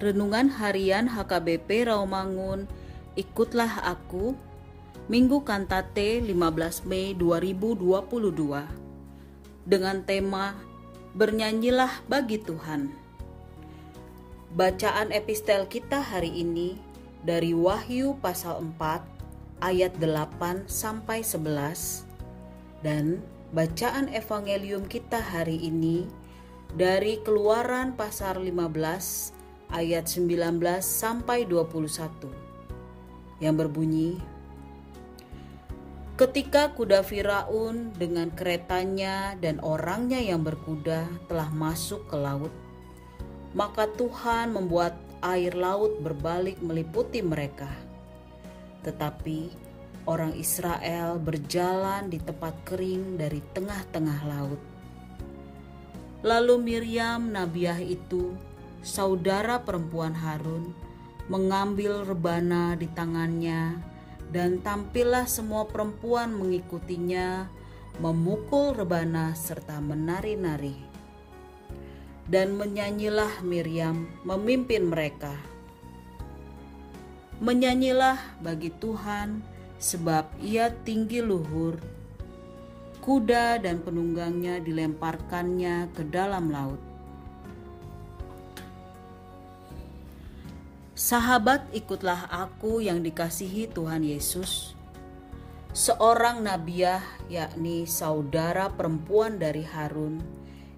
Renungan Harian HKBP Rawamangun Ikutlah Aku Minggu Kantate 15 Mei 2022 dengan tema Bernyanyilah bagi Tuhan. Bacaan epistel kita hari ini dari Wahyu pasal 4 ayat 8 sampai 11 dan bacaan evangelium kita hari ini dari Keluaran pasal 15 ayat 19 sampai 21 yang berbunyi Ketika kuda Firaun dengan keretanya dan orangnya yang berkuda telah masuk ke laut, maka Tuhan membuat air laut berbalik meliputi mereka. Tetapi orang Israel berjalan di tempat kering dari tengah-tengah laut. Lalu Miriam nabiah itu saudara perempuan Harun, mengambil rebana di tangannya, dan tampillah semua perempuan mengikutinya, memukul rebana serta menari-nari. Dan menyanyilah Miriam memimpin mereka. Menyanyilah bagi Tuhan, sebab ia tinggi luhur. Kuda dan penunggangnya dilemparkannya ke dalam laut Sahabat, ikutlah aku yang dikasihi Tuhan Yesus. Seorang nabiah, yakni saudara perempuan dari Harun,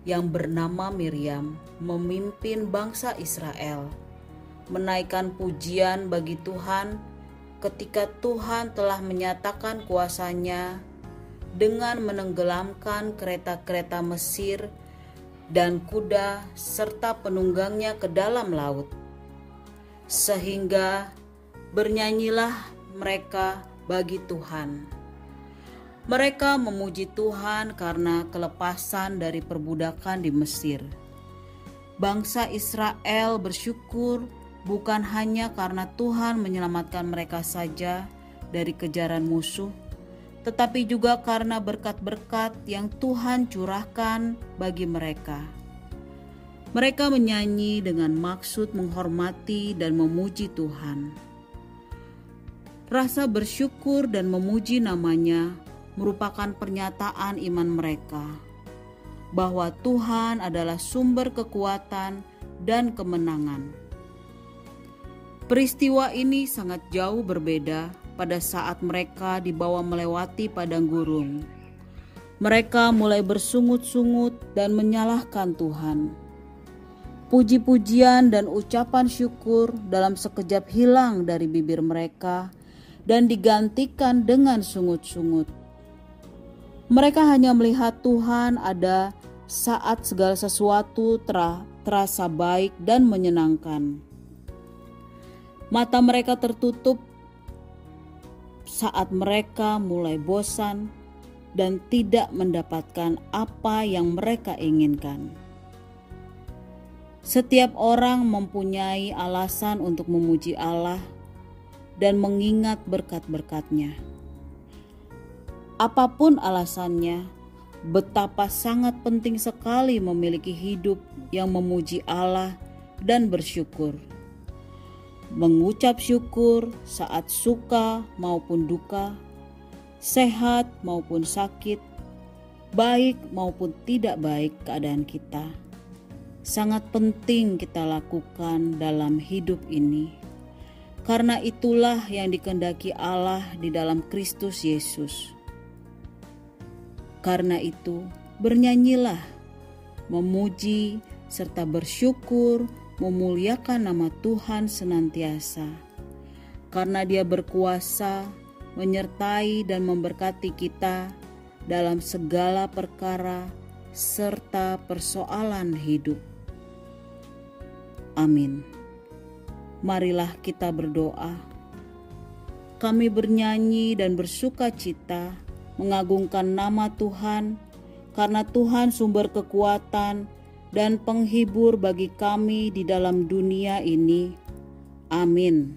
yang bernama Miriam, memimpin bangsa Israel, menaikkan pujian bagi Tuhan ketika Tuhan telah menyatakan kuasanya dengan menenggelamkan kereta-kereta Mesir dan kuda serta penunggangnya ke dalam laut sehingga bernyanyilah mereka bagi Tuhan. Mereka memuji Tuhan karena kelepasan dari perbudakan di Mesir. Bangsa Israel bersyukur bukan hanya karena Tuhan menyelamatkan mereka saja dari kejaran musuh, tetapi juga karena berkat-berkat yang Tuhan curahkan bagi mereka. Mereka menyanyi dengan maksud menghormati dan memuji Tuhan. Rasa bersyukur dan memuji namanya merupakan pernyataan iman mereka bahwa Tuhan adalah sumber kekuatan dan kemenangan. Peristiwa ini sangat jauh berbeda pada saat mereka dibawa melewati padang gurun. Mereka mulai bersungut-sungut dan menyalahkan Tuhan Puji-pujian dan ucapan syukur dalam sekejap hilang dari bibir mereka dan digantikan dengan sungut-sungut. Mereka hanya melihat Tuhan ada saat segala sesuatu terasa baik dan menyenangkan. Mata mereka tertutup saat mereka mulai bosan dan tidak mendapatkan apa yang mereka inginkan. Setiap orang mempunyai alasan untuk memuji Allah dan mengingat berkat-berkatnya. Apa pun alasannya, betapa sangat penting sekali memiliki hidup yang memuji Allah dan bersyukur. Mengucap syukur saat suka maupun duka, sehat maupun sakit, baik maupun tidak baik keadaan kita sangat penting kita lakukan dalam hidup ini. Karena itulah yang dikendaki Allah di dalam Kristus Yesus. Karena itu, bernyanyilah, memuji, serta bersyukur, memuliakan nama Tuhan senantiasa. Karena Dia berkuasa, menyertai dan memberkati kita dalam segala perkara serta persoalan hidup. Amin. Marilah kita berdoa. Kami bernyanyi dan bersuka cita mengagungkan nama Tuhan karena Tuhan sumber kekuatan dan penghibur bagi kami di dalam dunia ini. Amin.